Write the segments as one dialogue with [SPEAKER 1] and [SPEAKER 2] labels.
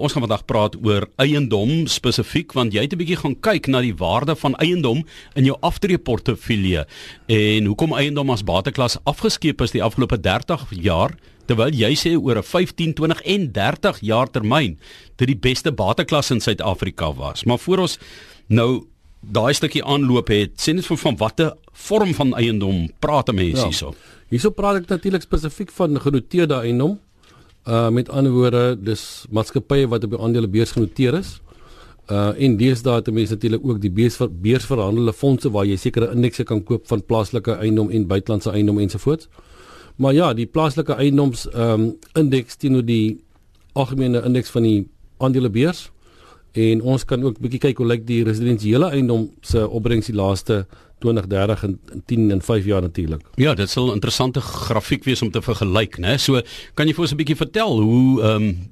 [SPEAKER 1] Ons gaan vandag praat oor eiendom spesifiek want jy het 'n bietjie gaan kyk na die waarde van eiendom in jou aftreeportefeulje en hoekom eiendom as bateklas afgeskeep is die afgelope 30 jaar terwyl jy sê oor 'n 15, 20 en 30 jaar termyn dit die beste bateklas in Suid-Afrika was. Maar voor ons nou daai stukkie aanloop het, sê net van watter vorm van eiendom praat 'n mens ja. hierso?
[SPEAKER 2] Hierso praat ek natuurlik spesifiek van genoteerde eiendom. Uh met ander woorde, dis maatskappye wat op die aandelebeurs genoteer is. Uh en deesdae het mense natuurlik ook die beurs beursverhandelde fondse waar jy sekere indekse kan koop van plaaslike eiendom en buitelandse eiendom ensovoorts. Maar ja, die plaaslike eiendoms ehm um, indeks teenoor die algemene indeks van die aandelebeurs en ons kan ook bietjie kyk hoe lyk die residensiële eiendom se opbrengs die laaste 20, 30 en 10 en 5 jaar natuurlik.
[SPEAKER 1] Ja, dit sal 'n interessante grafiek wees om te vergelyk, né? So, kan jy vir ons 'n bietjie vertel hoe ehm um,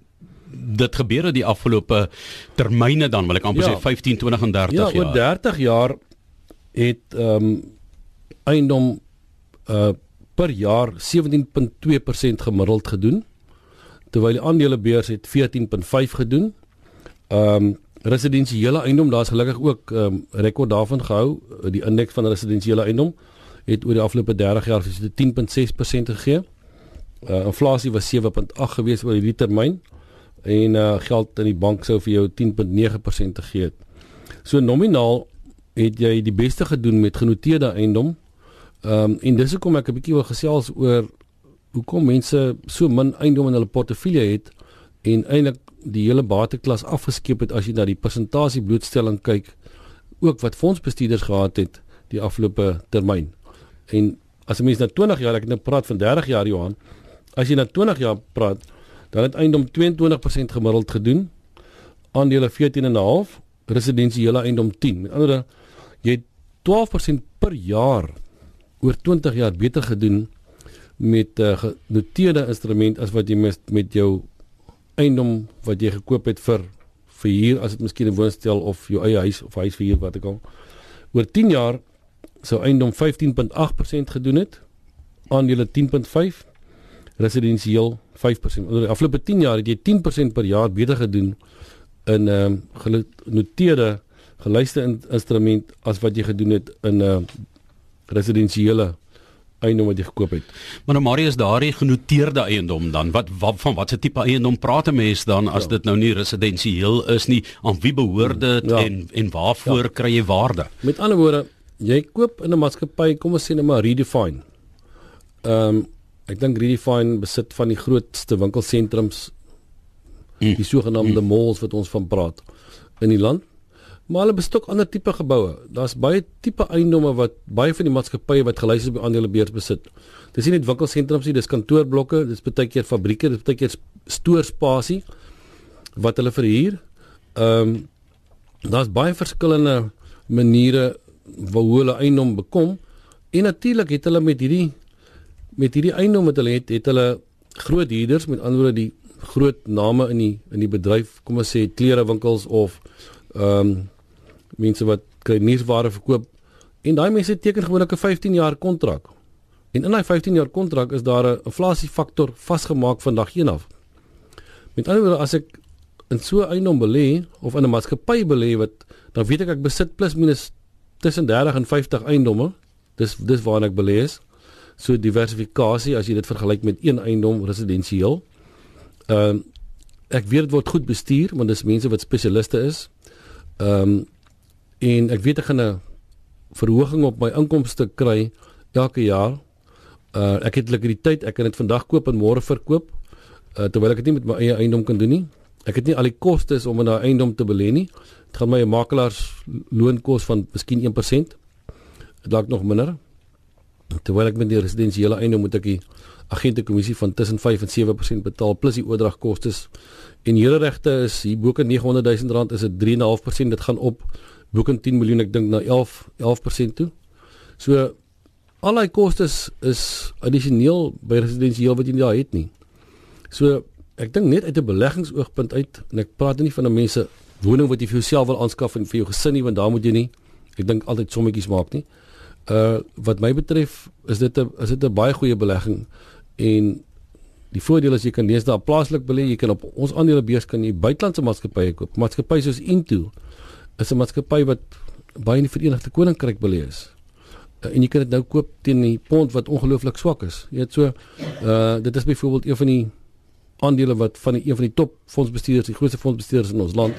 [SPEAKER 1] dit gebeur het die afgelope termyne dan, wil ek amper ja. sê 15, 20 en 30
[SPEAKER 2] ja,
[SPEAKER 1] jaar. Ja,
[SPEAKER 2] oor 30 jaar het ehm um, eiendom uh per jaar 17.2% gemiddeld gedoen terwyl die aandelebeurs het 14.5 gedoen. Ehm um, residensiële eiendom, daar's gelukkig ook 'n um, ehm, rekord daarvan gehou. Die indeks van residensiële eiendom het oor die afgelope 30 jaar vir 10.6% gegee. Uh, inflasie was 7.8 gewees oor hierdie termyn en uh, geld in die bank sou vir jou 10.9% gegee het. So nominaal het jy die beste gedoen met genoteerde eiendom. Ehm um, en dis hoekom ek 'n bietjie wil gesels oor hoekom mense so min eiendom in hulle portefeulje het en eintlik die hele bateklas afgeskeep het as jy na die persentasie blootstelling kyk ook wat fondsbestuurders gehad het die afgelope termyn. En as 'n mens na 20 jaar, ek het nou praat van 30 jaar Johan, as jy na 20 jaar praat, dan het eiendom 22% gemiddeld gedoen, aandele 14.5, residensiële eiendom 10. Met ander jy het 12% per jaar oor 20 jaar beter gedoen met 'n uh, genoteerde instrument as wat jy met, met jou eiendom wat jy gekoop het vir vir huur as dit miskien 'n woonstel of jou eie huis of huis vir huur wat ek al. Oor 10 jaar sou eiendom 15.8% gedoen het aandele 10.5 residensieel 5% oor die afgelope 10 jaar het jy 10% per jaar beter gedoen in 'n um, genoteerde gelyste in, instrument as wat jy gedoen het in 'n uh, residensiële eiendom wat jy gekoop het.
[SPEAKER 1] Maar nou Marius daardie genoteerde eiendom dan wat, wat van watse tipe eiendom praat 'n mens dan as ja. dit nou nie residensieel is nie aan wie behoort dit ja. en en waarvoor ja. kry jy waarde?
[SPEAKER 2] Met ander woorde, jy koop in 'n maatskappy, kom ons sê net maar Redefine. Ehm um, ek dink Redefine besit van die grootste winkelsentrums mm. die sogenaamde mm. malls wat ons van praat in die land. Maar hulle bestok ander tipe geboue. Daar's baie tipe eiendomme wat baie van die maatskappye wat gelys is op die aandelebeurs besit. Dis nie net winkelsentrums nie, dis kantoorblokke, dis baie keer fabrieke, dis baie keer stoorspasie wat hulle verhuur. Ehm um, daar's baie verskillende maniere waar hulle eiendom bekom en natuurlik het hulle met hierdie met hierdie eiendom wat hulle het, het hulle groot huurders met ander woorde die groot name in die in die bedryf, kom ons sê klerewinkels of ehm um, mense wat nuusware verkoop en daai mense teken gewoonlik 'n 15 jaar kontrak. En in daai 15 jaar kontrak is daar 'n inflasiefaktor vasgemaak van dag 1 af. Met ander woorde as ek in so 'n eiendom belê of in 'n maatskappy belê wat dan weet ek ek besit plus minus tussen 30 en 50 eiendomme. Dis dis waarna ek belê is. So diversifikasie as jy dit vergelyk met een eiendom residensieel. Ehm uh, ek weet dit word goed bestuur want dis mense wat spesialiste is. Ehm um, en ek weet ek gaan 'n verhoging op my inkomste kry elke jaar. Uh ek het likwiditeit, ek kan dit vandag koop en môre verkoop. Uh terwyl ek dit nie met my eie eiendom kan doen nie. Ek het nie al die kostes om 'n eiendom te belê nie. Dit gaan my 'n makelaars loonkos van miskien 1%. Dit dalk nog minder. Terwyl ek met die residensiële eiendom moet ek die agente kommissie van tussen 5 en 7% betaal plus die oordragkostes. En hele regte is hier bo kan 900 000 rand is dit 3.5% dit gaan op boeken 10 miljoen ek dink na 11 11% toe. So al daai kostes is addisioneel by residensieel wat jy nie daar het nie. So ek dink net uit 'n beleggingsoogpunt uit en ek praat nie van 'n mense woning wat jy vir jouself wil aanskaf en vir jou gesin nie want daar moet jy nie ek dink altyd sommetjies maak nie. Uh wat my betref is dit 'n is dit 'n baie goeie belegging en die voordeel is jy kan lees daar plaaslik belê, jy kan op ons aandelebeurs kan jy buitelandse maatskappye koop. Maatskappye soos Into is 'n maatskappy wat baie in die Verenigde Koninkryk belê is. Uh, en jy kan dit nou koop teen die pond wat ongelooflik swak is. Jy weet so uh dit is byvoorbeeld een van die aandele wat van die een van die top fondsbestuurders, die grootste fondsbestuurders in ons land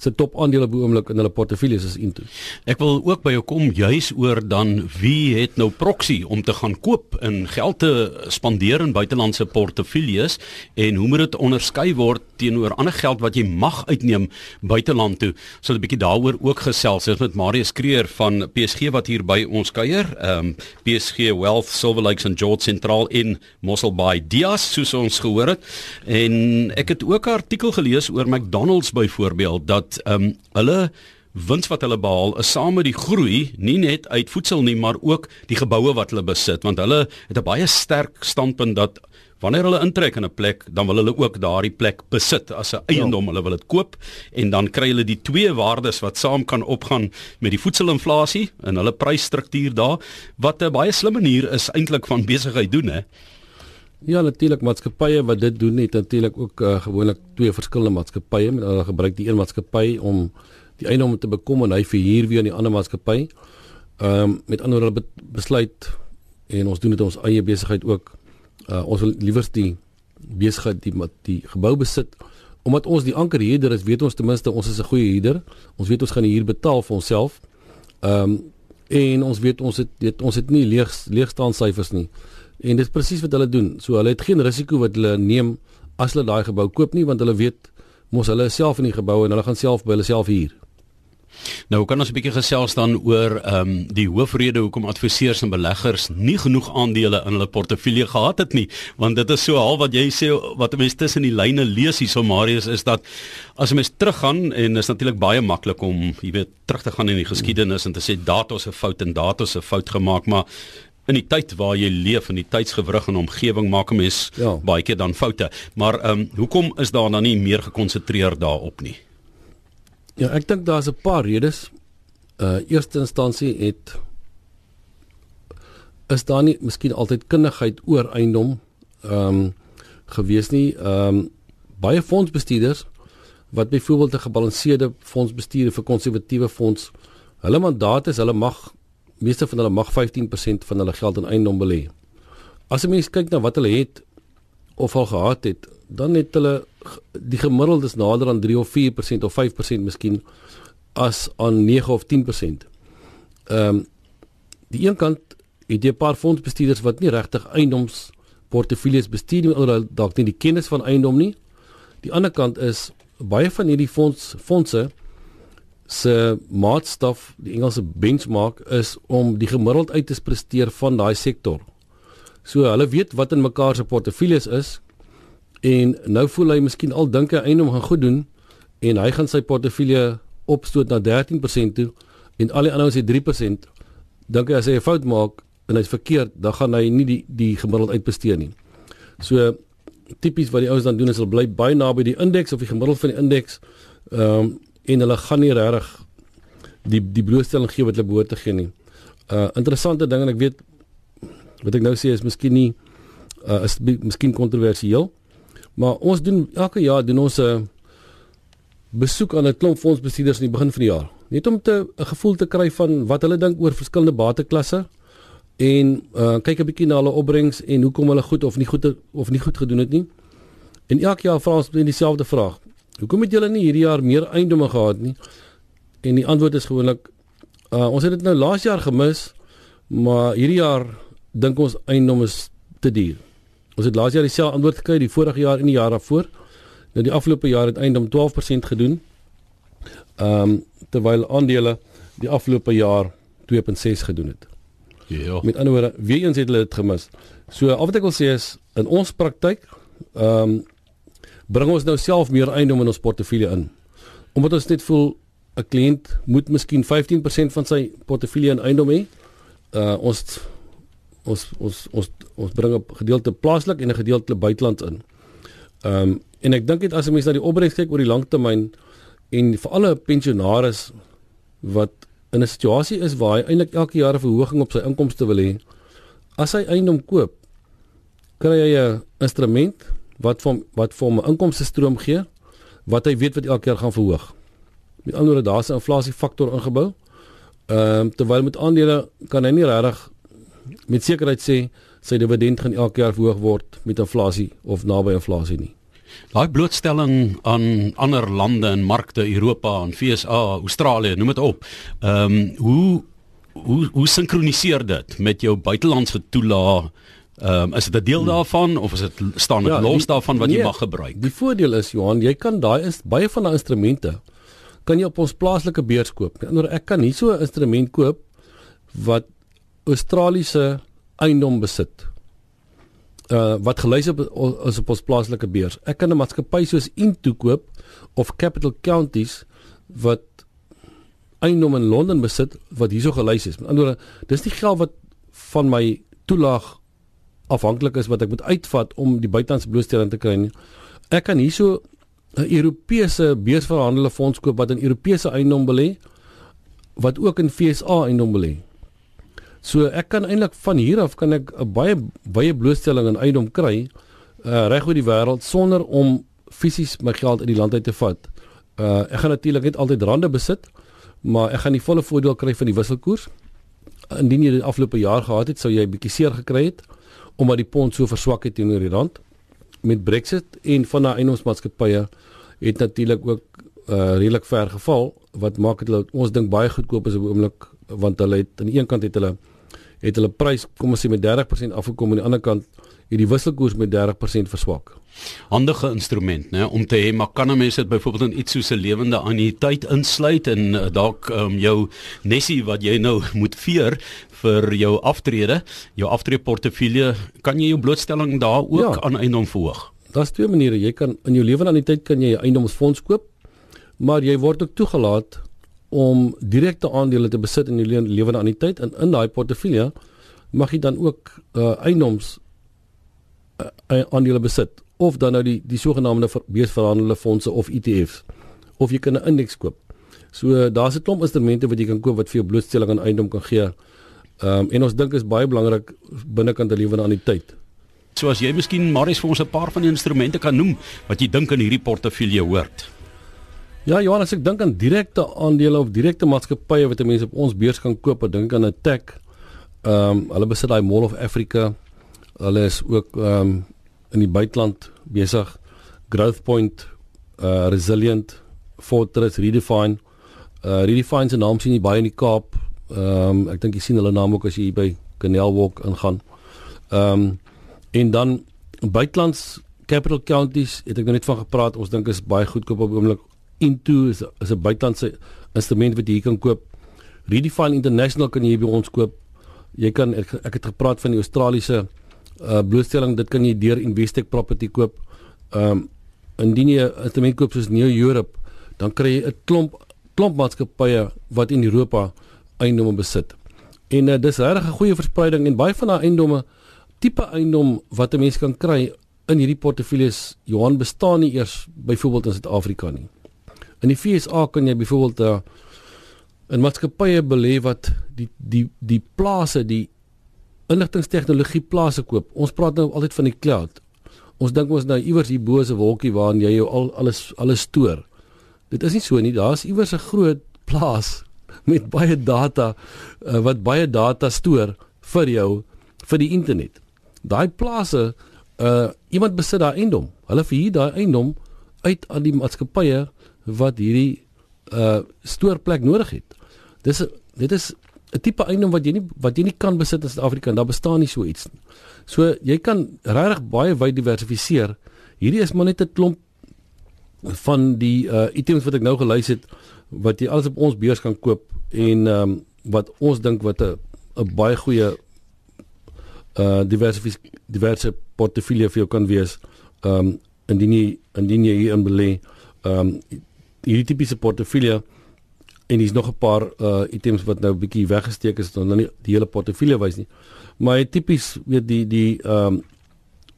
[SPEAKER 2] se top aandele by oomblik in hulle portefeuilles is into.
[SPEAKER 1] Ek wil ook by jou kom juis oor dan wie het nou proxy om te gaan koop en geld te spandeer in buitelandse portefeuilles en hoe moet dit onderskei word teenoor ander geld wat jy mag uitneem buiteland toe. So 'n bietjie daaroor ook gesels het met Marius Kreer van PSG wat hier by ons kuier. Ehm um, PSG Wealth Silver Lakes and George Central in Mossel Bay Dias soos ons gehoor het. En ek het ook 'n artikel gelees oor McDonald's byvoorbeeld dat ehm um, hulle wins wat hulle behaal is saam met die groei nie net uit voedsel nie maar ook die geboue wat hulle besit. Want hulle het 'n baie sterk standpunt dat wanneer hulle intrek in 'n plek dan wil hulle ook daardie plek besit as 'n eiendom. Ja. hulle wil dit koop en dan kry hulle die twee waardes wat saam kan opgaan met die voedselinflasie en hulle prysstruktuur daar wat 'n baie slim manier is eintlik van besigheid doen hè
[SPEAKER 2] Ja, natuurlik maatskappye wat dit doen het natuurlik ook uh, gewoonlik twee verskillende maatskappye met hulle gebruik die een maatskappy om die eiendom te bekom en hy verhuur weer aan die ander maatskappy. Ehm um, met ander woorde besluit en ons doen dit ons eie besigheid ook. Uh, ons wil liewer die besigheid die die gebou besit omdat ons die ankerhuurder is, weet ons ten minste ons is 'n goeie huurder. Ons weet ons gaan die huur betaal vir onsself. Ehm um, en ons weet ons het weet, ons het nie leeg leegstaande syfers nie. En dit is presies wat hulle doen. So hulle het geen risiko wat hulle neem as hulle daai gebou koop nie want hulle weet mos hulle is self in die gebou en hulle gaan self by hulle self huur.
[SPEAKER 1] Nou kan ons 'n bietjie gesels dan oor ehm um, die hoofrede hoekom adviseurs en beleggers nie genoeg aandele in hulle portefeulje gehad het nie, want dit is so half wat jy sê wat mense tussen die lyne lees hier so Marius is dat as 'n mens teruggaan en is natuurlik baie maklik om jy weet terug te gaan in die geskiedenis en te sê datos 'n fout en datos 'n fout gemaak, maar in die tyd waar jy leef in die tydsgewrig en omgewing maak 'n mens ja. baie keer dan foute. Maar ehm um, hoekom is daar dan nie meer gekonsentreer daarop nie?
[SPEAKER 2] Ja, ek dink daar's 'n paar redes. Uh eerste instansie het is daar nie miskien altyd kundigheid oor eiendom ehm um, gewees nie. Ehm um, baie fondsbestuurders wat byvoorbeeld 'n gebalanseerde fondsbestuur vir konservatiewe fonds, hulle mandaat is hulle mag meeste van hulle mag 15% van hulle geld in eiendom belê. As 'n mens kyk na wat hulle het of al gehad het, dan het hulle die gemiddeld is nader aan 3 of 4% of 5% miskien as aan 9 of 10%. Ehm um, die een kant het jy 'n paar fondsbestuurders wat nie regtig eiendoms portefeuilles bestuur nie, hulle dalk nie die kennis van eiendom nie. Die ander kant is baie van hierdie fonds fondse se maatstaf, die Engelse benchmark is om die gemiddeld uit te presteer van daai sektor. So hulle weet wat in mekaar se portefeuilles is en nou voel hy miskien al dink hy eintlik gaan goed doen en hy gaan sy portefeulje opstoot na 13% toe en al die ander sê 3%. Dink hy as hy 'n fout maak en hy's verkeerd, dan gaan hy nie die die gemiddeld uitbesteed nie. So tipies wat die ouens dan doen is hulle bly baie naby die indeks of die gemiddeld van die indeks. Ehm um, en hulle gaan nie regtig die die blootstelling gee wat hulle behoort te gee nie. Uh interessante ding en ek weet wat ek nou sê is miskien nie uh is miskien kontroversieel. Maar ons doen elke jaar doen ons 'n uh, besoek aan 'n klomp fondsbestuurders in die begin van die jaar. Net om 'n gevoel te kry van wat hulle dink oor verskillende bateklasse en uh kyk 'n bietjie na hulle opbrengs en hoekom hulle goed of nie goed of nie goed gedoen het nie. En elke jaar vra ons net dieselfde vraag. Hoekom het julle nie hierdie jaar meer eiendomme gehad nie? En die antwoord is gewoonlik uh ons het dit nou laas jaar gemis, maar hierdie jaar dink ons eiendomme is te duur. Ons het laas jaar dieselfde antwoord gekry die vorige jaar en die jaar daarvoor. Nou die afgelope jaar het eiendom 12% gedoen. Ehm um, terwyl aandele die afgelope jaar 2.6 gedoen het.
[SPEAKER 1] Ja.
[SPEAKER 2] Met ander woorde, wie eens het hulle dit gemis. So al wat ek wil sê is in ons praktyk ehm um, bring ons nou self meer eiendom in ons portefeulje in. Omdat ons net voel 'n kliënt moet miskien 15% van sy portefeulje in eiendom hê. Uh ons ons ons ons ons bring 'n gedeelte plaaslik en 'n gedeelte buiteland in. Ehm um, en ek dink dit as 'n mens na die opbrengs kyk oor die langtermyn en vir alle pensionaars wat in 'n situasie is waar hy eintlik elke jaar 'n verhoging op sy inkomste wil hê, as hy eiendom koop, kry hy 'n instrument wat van wat vir hom 'n inkomste stroom gee wat hy weet wat elke jaar gaan verhoog. Met ander woorde, daar's 'n inflasiefaktor ingebou. Ehm um, terwyl met aandele kan hy nie regtig met sekerheid sê sy dividend gaan elke jaar verhoog word met inflasie of naby inflasie nie.
[SPEAKER 1] Daai blootstelling aan ander lande en markte, Europa en FSA, Australië, noem dit op. Ehm um, hoe hoe hoe sinkroniseer dit met jou buitelandse toelaag? Ehm um, is dit 'n deel hmm. daarvan of is dit staan dit ja, los die, daarvan wat nee, jy mag gebruik?
[SPEAKER 2] Die voordeel is Johan, jy kan daai is baie van daai instrumente kan jy op ons plaaslike beurs koop. Nou ek kan nie so 'n instrument koop wat Australiese eiendom besit. Uh wat gelys op is op ons plaaslike beurs. Ek kan 'n maatskappy soos Into koop of Capital Counties wat eiendom in Londen besit wat hierso gelys is. Met ander woorde, dis nie geld wat van my toelaag afhanklik is wat ek moet uitvat om die buitelandse blootstelling te kry nie. Ek kan hierso 'n Europese beursverhandelde fonds koop wat in Europese eiendom belê wat ook in FSA eiendom belê. So ek kan eintlik van hier af kan ek 'n baie baie blootstelling in eiendom kry uh, reg oor die wêreld sonder om fisies my geld uit die land uit te vat. Uh, ek gaan natuurlik net altyd rande besit, maar ek gaan die volle voordeel kry van die wisselkoers. Indien jy die afgelope jaar gehad het, sou jy 'n bietjie seer gekry het omdat die pond so verswak het teenoor die rand met Brexit en van daai eiendomsmaatskappye het natuurlik ook uh, redelik ver geval wat maak dit hulle ons dink baie goedkoop is op oomblik want hulle het aan die een kant het hulle het hulle prys kom ons sê met 30% afgekom aan die ander kant het die wisselkoers met 30% verswak.
[SPEAKER 1] Handige instrument, né, om te hê maar kan 'n mens dit byvoorbeeld in iets soos 'n lewende anniteit insluit en uh, dalk um, jou nessie wat jy nou moet veer vir jou aftrede, jou aftreeportefeulje, kan jy jou blootstelling daar ook ja. aan eiendom verhoog.
[SPEAKER 2] Daar's twee maniere. Jy kan in jou lewe aan die tyd kan jy 'n eiendomsfonds koop, maar jy word ook toegelaat om direkte aandele te besit in lewe die tyd en in daai portefeulje mag jy dan ook uh, eiendoms uh, aandele besit of dan nou die die sogenaamde beursverhandelde fondse of ETF's of jy kan 'n indeks koop. So daar's 'n klomp instrumente wat jy kan koop wat vir jou blootstelling aan eiendom kan gee Ehm um, en ons dink is baie belangrik binnekant 'n lewende aan die tyd.
[SPEAKER 1] So as jy miskien Marius vir ons 'n paar van die instrumente kan noem wat jy dink in hierdie portefeulje hoort.
[SPEAKER 2] Ja, Johannes, ek dink aan direkte aandele of direkte maatskappye wat mense op ons beurs kan koop. Dink aan 'n Tech. Ehm um, hulle besit daai Mall of Africa. Hulle is ook ehm um, in die buiteland besig. Growthpoint, uh Resilient, Fortress, Redefine. Uh Redefine se naam sien jy baie in die Kaap. Ehm um, ek dink jy sien hulle naam ook as jy hier by Canal Walk ingaan. Ehm um, en dan buitelands capital counties het ek nou net van gepraat. Ons dink is baie goedkoop op oomblik. Into is is 'n buitelandse instrument wat jy hier kan koop. Redefine International kan jy by ons koop. Jy kan ek, ek het gepraat van die Australiese uh blootstelling. Dit kan jy deur Investec Property koop. Ehm um, indien jy 'n instrument koop soos New Europe, dan kry jy 'n klomp klomp maatskappye wat in Europa eiendomme besit. En uh, dis regtig 'n goeie verspreiding en baie van daai eiendomme tipe eiendom wat 'n mens kan kry in hierdie portefeuilles Johan bestaan nie eers byvoorbeeld in Suid-Afrika nie. In die FSA kan jy byvoorbeeld uh, in maatskappye belê wat die die die plase die inligtingstegnologie plase koop. Ons praat nou altyd van die cloud. Ons dink ons nou iewers hier bo 'n wolkie waarin jy jou al alles alles stoor. Dit is nie so nie. Daar's iewers 'n groot plaas met baie data uh, wat baie data stoor vir jou vir die internet. Daai plase uh iemand besit daai eiendom. Hulle verhuur daai eiendom uit aan die maatskappye wat hierdie uh stoorplek nodig het. Dis dit is 'n tipe eiendom wat jy nie wat jy nie kan besit in Suid-Afrika. Daar bestaan nie so iets nie. So jy kan regtig baie wyd diversifiseer. Hierdie is maar net 'n klomp van die uh items wat ek nou gelys het wat jy alles op ons beurs kan koop en ehm um, wat ons dink wat 'n 'n baie goeie uh diverse diverse portefeulje vir jou kan wees. Ehm um, indien jy indien jy hier in belê ehm um, hierdie tipiese portefeulje en dis nog 'n paar uh items wat nou 'n bietjie weggesteek is dan nie die hele portefeulje wys nie. Maar hy tipies weet die die ehm um,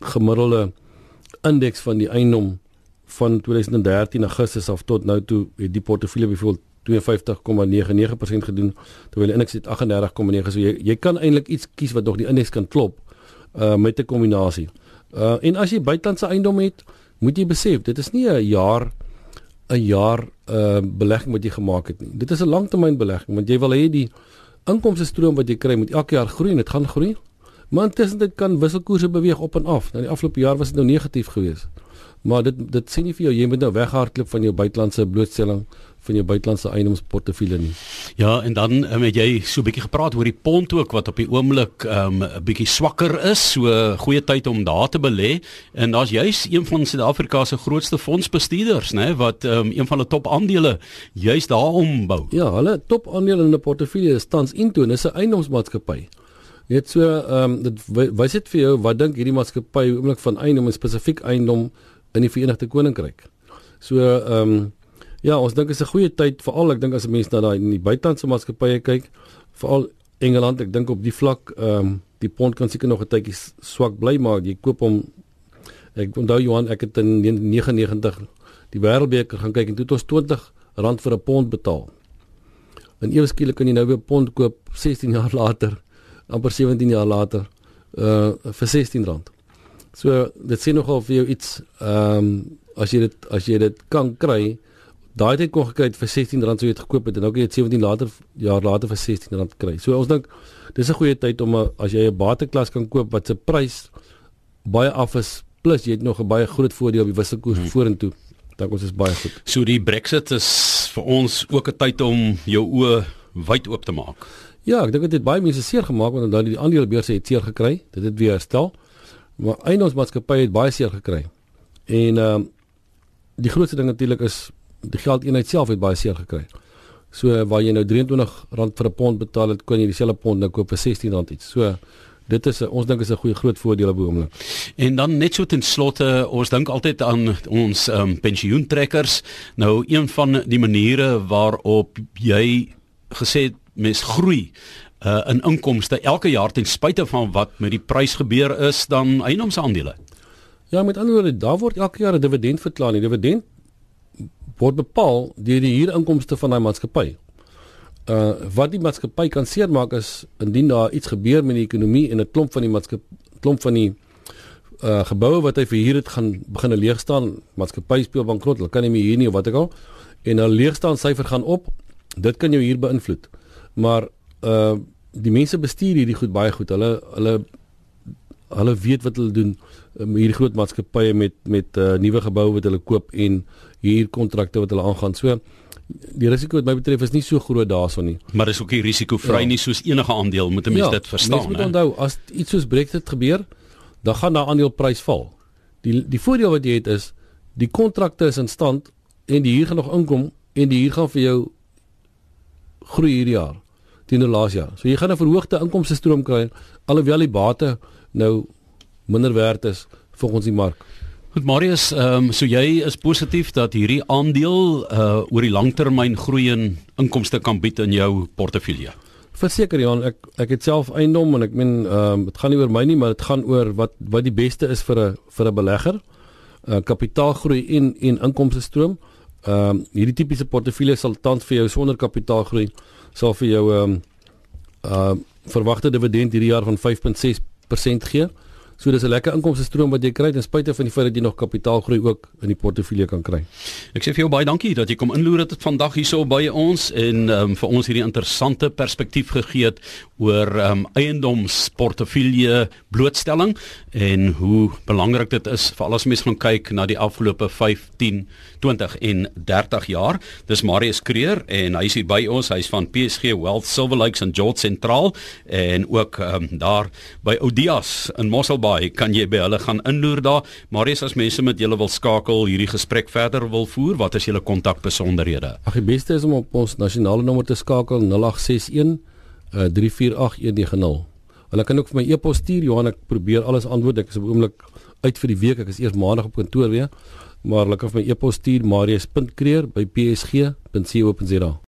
[SPEAKER 2] gemiddelde indeks van die eiendom van 2013 Augustus af tot nou toe het die portefeulje byvoorbeeld 52,99% gedoen terwyl die indeks het 38,9 so jy jy kan eintlik iets kies wat nog die indeks kan klop uh met 'n kombinasie. Uh en as jy buitelandse eiendom het, moet jy besef, dit is nie 'n jaar 'n jaar uh belegging wat jy gemaak het nie. Dit is 'n langtermynbelegging want jy wil hê die inkomste stroom wat jy kry moet elke jaar groei en dit gaan groei. Maar intussen dit kan wisselkoerse beweeg op en af. Nou die afgelope jaar was dit nou negatief geweest. Maar dit dit sê nie vir jou jy moet nou weghardloop van jou buitelandse blootstelling van jou buitelandse eiendomsportefeulje nie.
[SPEAKER 1] Ja, en dan um, het jy so 'n bietjie gepraat oor die pond ook wat op die oomblik 'n um, bietjie swakker is, so goeie tyd om daar te belê. En daar's juis een van Suid-Afrika se grootste fondsbestuurders, né, wat um, een van hulle top aandele juis daar ombou.
[SPEAKER 2] Ja, hulle top aandele in 'n portefeulje is tans Into, dis 'n eiendomsmaatskappy. Net so, ehm um, dit wys dit vir jou wat dink hierdie maatskappy oomblik van eiendom en spesifiek eiendom in die Verenigde Koninkryk. So, ehm um, Ja, ons dink is 'n goeie tyd veral ek dink as 'n mens na daai in die buitelandse maatskappye kyk, veral Engeland, ek dink op die vlak ehm um, die pond kan seker nog 'n tydjie swak bly maar jy koop hom ek onthou Johan, ek het in 99 die Wêreldbeker gaan kyk en toe het ons 20 rand vir 'n pond betaal. En ewe skielik kan jy nou weer pond koop 16 jaar later, amper 17 jaar later uh vir 16 rand. So dit sê nogal vir jou iets ehm um, as jy dit as jy dit kan kry daai tyd kon gekry het vir R16 sou jy dit gekoop het en nou kan jy dit 17 later jaar later vir R16 kry. So ons dink dis 'n goeie tyd om a, as jy 'n bateklas kan koop wat se prys baie af is plus jy het nog 'n baie groot voordeel op die wisselkoers hmm. vorentoe. Dink ons is baie goed.
[SPEAKER 1] So die Brexit is vir ons ook 'n tyd om jou oë wyd oop te maak.
[SPEAKER 2] Ja, ek dink dit het baie mense seer gemaak want dan die aandelebeurse het seer gekry. Dit het weer herstel. Maar eiendomsmaatskappye het baie seer gekry. En ehm um, die grootste ding natuurlik is die geldeenheid self het baie seer gekry. So waar jy nou R23 vir 'n pond betaal het, kon jy dieselfde pond nou koop vir R16 iets. So dit is ons dink is 'n goeie groot voordeel op oomblik.
[SPEAKER 1] En dan net so ten slotte, ons dink altyd aan ons um, pensioentrekkers. Nou een van die maniere waarop jy gesê het mens groei uh, in inkomste elke jaar ten spyte van wat met die prys gebeur is dan eiendomsaandele.
[SPEAKER 2] Ja, met ander woorde, daar word elke jaar 'n dividend verklaar. Die dividend word bepaal deur die huurinkomste van daai maatskappy. Uh wat die maatskappy kan seermaak is indien daar iets gebeur met die ekonomie en 'n klomp van die klomp van die uh geboue wat hy verhuur het gaan begin leeg staan, maatskappy speel bankrot, hulle kan nie meer huur nie of wat ek al en 'n leegstaan syfer gaan op. Dit kan jou huur beïnvloed. Maar uh die mense bestuur hierdie goed baie goed. Hulle hulle hulle weet wat hulle doen um, hierdie groot maatskappye met met uh, nuwe geboue wat hulle koop en hier kontrakte wat hulle aangaan. So die risiko wat my betref is nie so groot daarson nie.
[SPEAKER 1] Maar dis ook nie risiko-vry ja. nie soos enige aandeel moet 'n mens ja, dit verstaan.
[SPEAKER 2] Mens moet onthou as iets soos Brexit gebeur, dan gaan daai aandeleprys val. Die die voordeel wat jy het is die kontrakte is in stand en die huur gaan nog inkom en die huur gaan vir jou groei hierdie jaar teenoor laas jaar. So jy gaan 'n verhoogde inkomste stroom kry alhoewel die bate nou minder werd is volgens die mark.
[SPEAKER 1] Goed Marius, ehm um, so jy is positief dat hierdie aandeel uh oor die langtermyn groei en inkomste kan bied in jou portefeulje.
[SPEAKER 2] Verseker Jan, ek ek het self eiendom en ek meen ehm um, dit gaan nie oor my nie, maar dit gaan oor wat wat die beste is vir 'n vir 'n belegger. Uh kapitaalgroei en en inkomste stroom. Ehm um, hierdie tipiese portefeulje sal tans vir jou sonder kapitaalgroei sal vir jou ehm um, uh verwagte dividend hierdie jaar van 5.6% gee. So dis 'n lekker inkomste stroom wat jy kry ten spyte van die feit dat jy nog kapitaalgroei ook in die portefeulje kan kry.
[SPEAKER 1] Ek sê vir jou baie dankie dat jy kom inloer dit vandag hierso by ons en um, vir ons hierdie interessante perspektief gegee het oor um, eiendomsportefeulje blootstelling en hoe belangrik dit is vir al ons mense gaan kyk na die afgelope 15, 20 en 30 jaar. Dis Marius Kreer en hy is hier by ons. Hy's van PSG Wealth Silver Lakes en George Sentraal en ook um, daar by Odias in Mosselbaai Baai kan jy by hulle gaan inloer daar. Marius as mense met julle wil skakel, hierdie gesprek verder wil voer, wat is julle kontakbesonderhede?
[SPEAKER 2] Ag die beste is om op ons nasionale nommer te skakel 0861 uh, 348190. Hulle kan ook vir my e-pos stuur Johan ek probeer alles antwoord. Ek is op oomblik uit vir die week. Ek is eers maandag op kantoor weer. Maar hulle kan vir my e-pos stuur marius.kreer by psg.co.za.